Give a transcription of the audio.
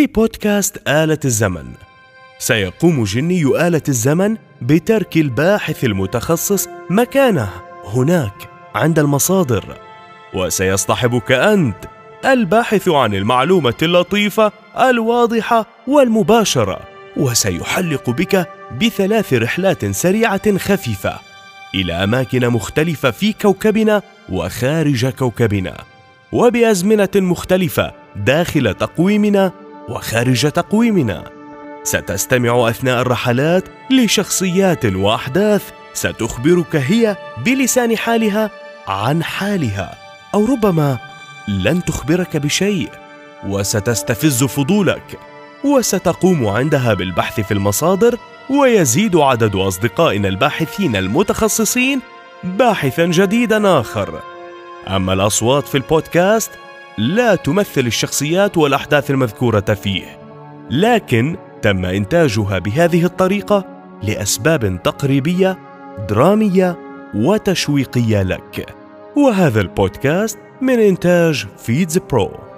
في بودكاست آلة الزمن. سيقوم جني آلة الزمن بترك الباحث المتخصص مكانه هناك عند المصادر. وسيصطحبك أنت الباحث عن المعلومة اللطيفة الواضحة والمباشرة. وسيحلق بك بثلاث رحلات سريعة خفيفة إلى أماكن مختلفة في كوكبنا وخارج كوكبنا. وبأزمنة مختلفة داخل تقويمنا وخارج تقويمنا. ستستمع أثناء الرحلات لشخصيات وأحداث ستخبرك هي بلسان حالها عن حالها أو ربما لن تخبرك بشيء وستستفز فضولك وستقوم عندها بالبحث في المصادر ويزيد عدد أصدقائنا الباحثين المتخصصين باحثا جديدا آخر. أما الأصوات في البودكاست لا تمثل الشخصيات والأحداث المذكورة فيه لكن تم إنتاجها بهذه الطريقة لأسباب تقريبية درامية وتشويقية لك. وهذا البودكاست من إنتاج فيدز برو